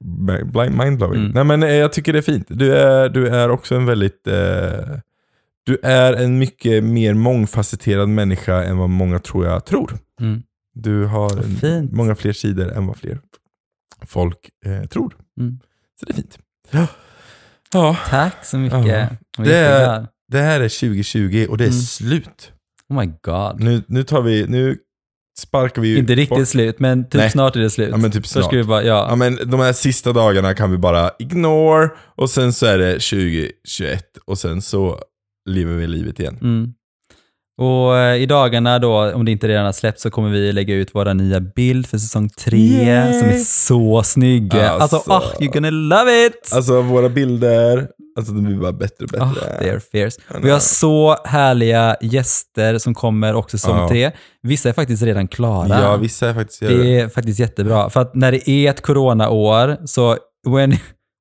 blind mindblowing. Mm. Nej men eh, jag tycker det är fint. Du är, du är också en väldigt, eh, du är en mycket mer mångfacetterad människa än vad många tror jag tror. Mm. Du har en, många fler sidor än vad fler folk eh, tror. Mm. Så det är fint. Ja. ja, Tack så mycket. Ja. Det är- det här är 2020 och det är Mm. slut. Oh my god. Nu, nu tar vi, nu sparkar vi Inte riktigt bort- slut, men typ Nej. snart är det slut. Ja men typ Så snart. ska vi bara, ja. Ja men de här sista dagarna kan vi bara ignore och sen så är det 2021 och sen så lever vi livet igen. Mm. Och eh, i dagarna då, om det inte redan har släppts, så kommer vi lägga ut våra nya bild för säsong tre, Yay! som är så snygg. Alltså, Alltså. ah, you're gonna love it! Alltså våra bilder, alltså de blir bara bättre och Ah, bättre. they are fierce. Ja, Vi har nej. så härliga gäster som kommer också säsong Ja. tre. Vissa är faktiskt redan klara. Ja vissa är faktiskt det är faktiskt jättebra. För att när det är ett coronaår, så when,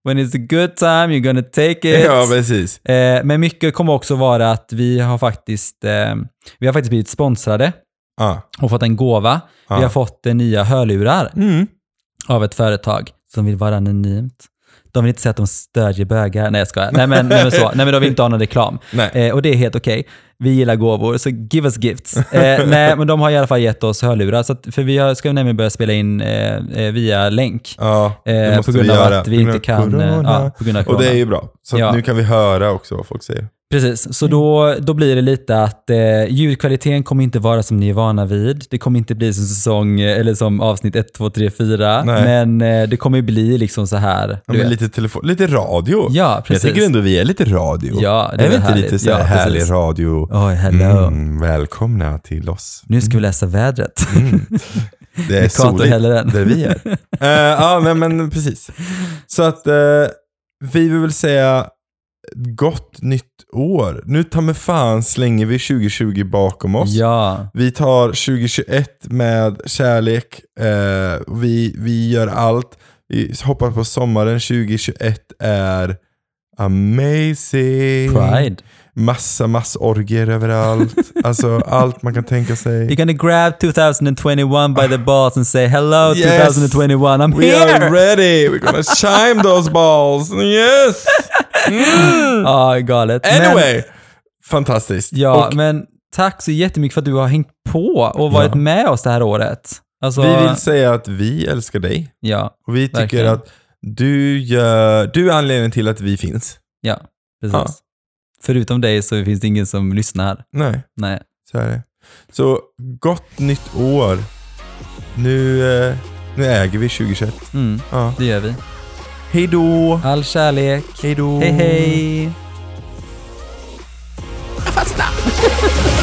when it's a good time, you're gonna take it. Ja precis. Eh, men mycket kommer också vara att vi har faktiskt, eh, vi har faktiskt blivit sponsrade Ah. och fått en gåva. Ja. Vi har fått eh, nya hörlurar Mm. av ett företag som vill vara anonymt. De vill inte säga att de stödjer bögar. Nej jag skojar. Nej men, nej, men så. Nej men de vill inte ha någon reklam. Eh, och det är helt okej. Vi gillar gåvor, så give us gifts. Eh, nej men de har i alla fall gett oss hörlurar. Så att, för vi ska nämligen börja spela in eh, eh, via länk. Ja, det Eh, måste på grund vi av göra. att vi inte kan... eh. Ja, på grund av Och corona. det är ju bra. Så Ja. nu kan vi höra också vad folk säger. Precis, så då, då blir det lite att eh, ljudkvaliteten kommer inte vara som ni är vana vid. Det kommer inte bli som säsong, eller som avsnitt 1, 2, 3, 4. Nej. Men eh, det kommer bli liksom så här. Ja, lite, telefon, lite radio. Ja, Jag precis. tycker ändå vi är lite radio. Ja, det är vi är inte härligt. lite så här Ja, härlig precis. Oj, hello. Mm, välkomna till oss. Nu ska vi läsa vädret. Det är soligt där vi är. Eh, ja, men, men precis. Så att eh, vi vill väl säga gott nytt år. Nu tar med fan slänger vi 2020 bakom oss. ja, Vi tar 2021 med kärlek. Eh, vi, vi gör allt. Vi hoppas på sommaren 2021 är amazing. pride. Massa massorgier överallt. alltså allt man kan tänka sig. You're gonna grab 2021 by the balls and say hello Yes. 2021, I'm We are here! ready! We're gonna chime those balls! Yes! Mm. Ja, galet. Men- Anyway! Fantastiskt. Ja, Och men tack så jättemycket för att du har hängt på och varit Ja. med oss det här året. Alltså, vi vill säga att vi älskar dig. Ja, Och vi tycker Verkligen. att du, gör, du är anledningen till att vi finns. ja, precis. Ja. Förutom dig så finns det ingen som lyssnar. Nej, Nej. så är det. Så gott nytt år. Nu, eh, nu äger vi 2021. Mm, Ja. det gör vi. Hej då! All kärlek. Hej då! Hej hej! Fastna!